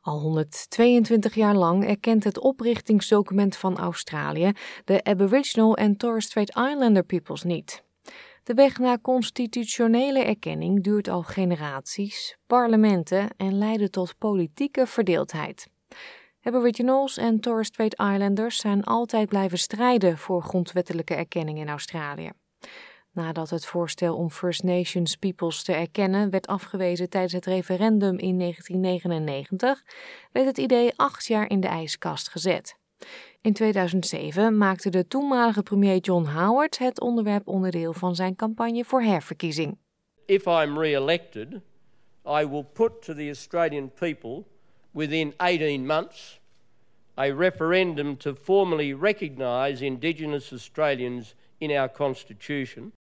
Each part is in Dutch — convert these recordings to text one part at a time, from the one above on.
Al 122 jaar lang erkent het oprichtingsdocument van Australië de Aboriginal en Torres Strait Islander peoples niet. De weg naar constitutionele erkenning duurt al generaties, parlementen en leidde tot politieke verdeeldheid. Aboriginals en Torres Strait Islanders zijn altijd blijven strijden voor grondwettelijke erkenning in Australië. Nadat het voorstel om First Nations peoples te erkennen werd afgewezen tijdens het referendum in 1999, werd het idee acht jaar in de ijskast gezet. In 2007 maakte de toenmalige premier John Howard het onderwerp onderdeel van zijn campagne voor herverkiezing. If I'm re-elected, I will put to the Australian people within 18 months a referendum to formally recognise Indigenous Australians in our constitution.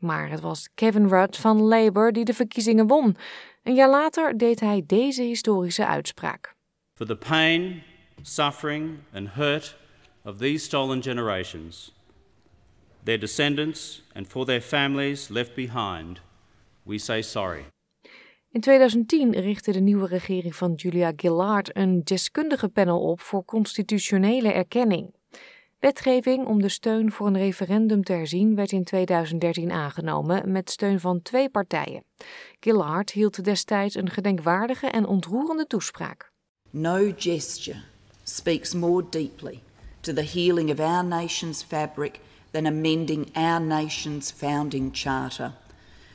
Maar het was Kevin Rudd van Labour die de verkiezingen won. Een jaar later deed hij deze historische uitspraak. For the pain, suffering and hurt of these stolen generations, their descendants and for their families left behind, we say sorry. In 2010 richtte de nieuwe regering van Julia Gillard een deskundige panel op voor constitutionele erkenning. Wetgeving om de steun voor een referendum te herzien werd in 2013 aangenomen met steun van twee partijen. Gillard hield destijds een gedenkwaardige en ontroerende toespraak. No gesture speaks more deeply to the healing of our nation's fabric than amending our nation's founding charter.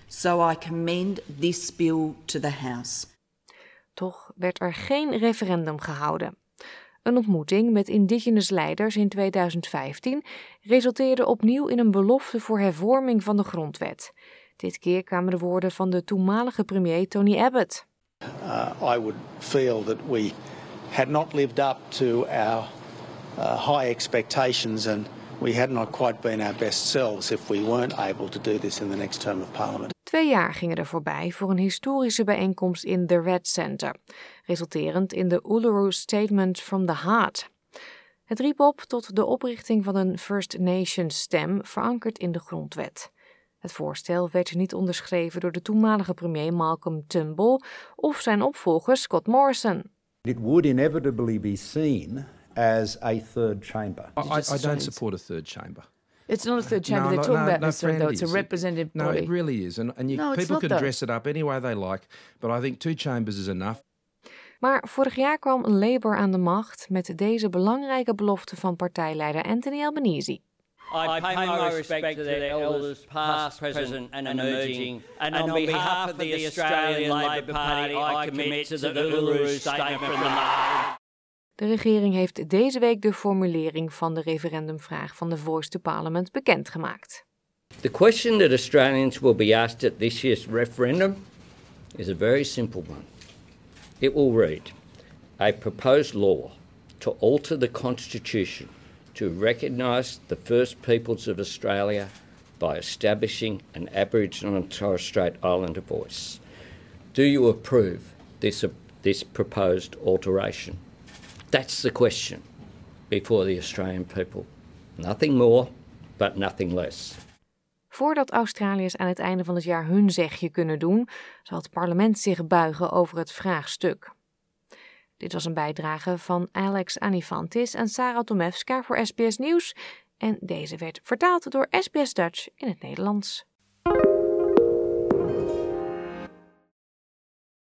So I commend this bill to the House. Toch werd er geen referendum gehouden. Een ontmoeting met indigenous leiders in 2015 resulteerde opnieuw in een belofte voor hervorming van de grondwet. Dit keer kwamen de woorden van de toenmalige premier Tony Abbott. Uh, I would feel that we had not lived up to our uh, high expectations and we had not quite been our best selves if we weren't able to do this in the next term of parliament. Twee jaar gingen er voorbij voor een historische bijeenkomst in The Red Center, resulterend in de Uluru Statement from the Heart. Het riep op tot de oprichting van een First Nations stem verankerd in de grondwet. Het voorstel werd niet onderschreven door de toenmalige premier Malcolm Turnbull of zijn opvolger Scott Morrison. It would inevitably be seen as a third chamber. I, I, I don't support a third chamber. It's not a third chamber No, they're no, talking no, about no, necessarily, though. friend, It's a is. representative No, body. it really is. And, and you, No, people can though. dress it up any way they like, but I think two chambers is enough. Maar vorig jaar kwam Labour aan de macht met deze belangrijke belofte van partijleider Anthony Albanese. I pay my respect to their elders, past, present and emerging, and on behalf of the Australian Labor Party, I commit to the Uluru Statement from the Heart. De regering heeft deze week de formulering van de referendumvraag van de Voice to Parliament bekendgemaakt. The question that Australians will be asked at this year's referendum is a very simple one. It will read A proposed law to alter the Constitution to recognise the First Peoples of Australia by establishing an Aboriginal and Torres Strait Islander voice. Do you approve this, this proposed alteration? That's the question before the Australian people. Nothing more, but nothing less. Voordat Australiërs aan het einde van het jaar hun zegje kunnen doen, zal het parlement zich buigen over het vraagstuk. Dit was een bijdrage van Alex Anifantis en Sarah Tomewska voor SBS Nieuws. En deze werd vertaald door SBS Dutch in het Nederlands.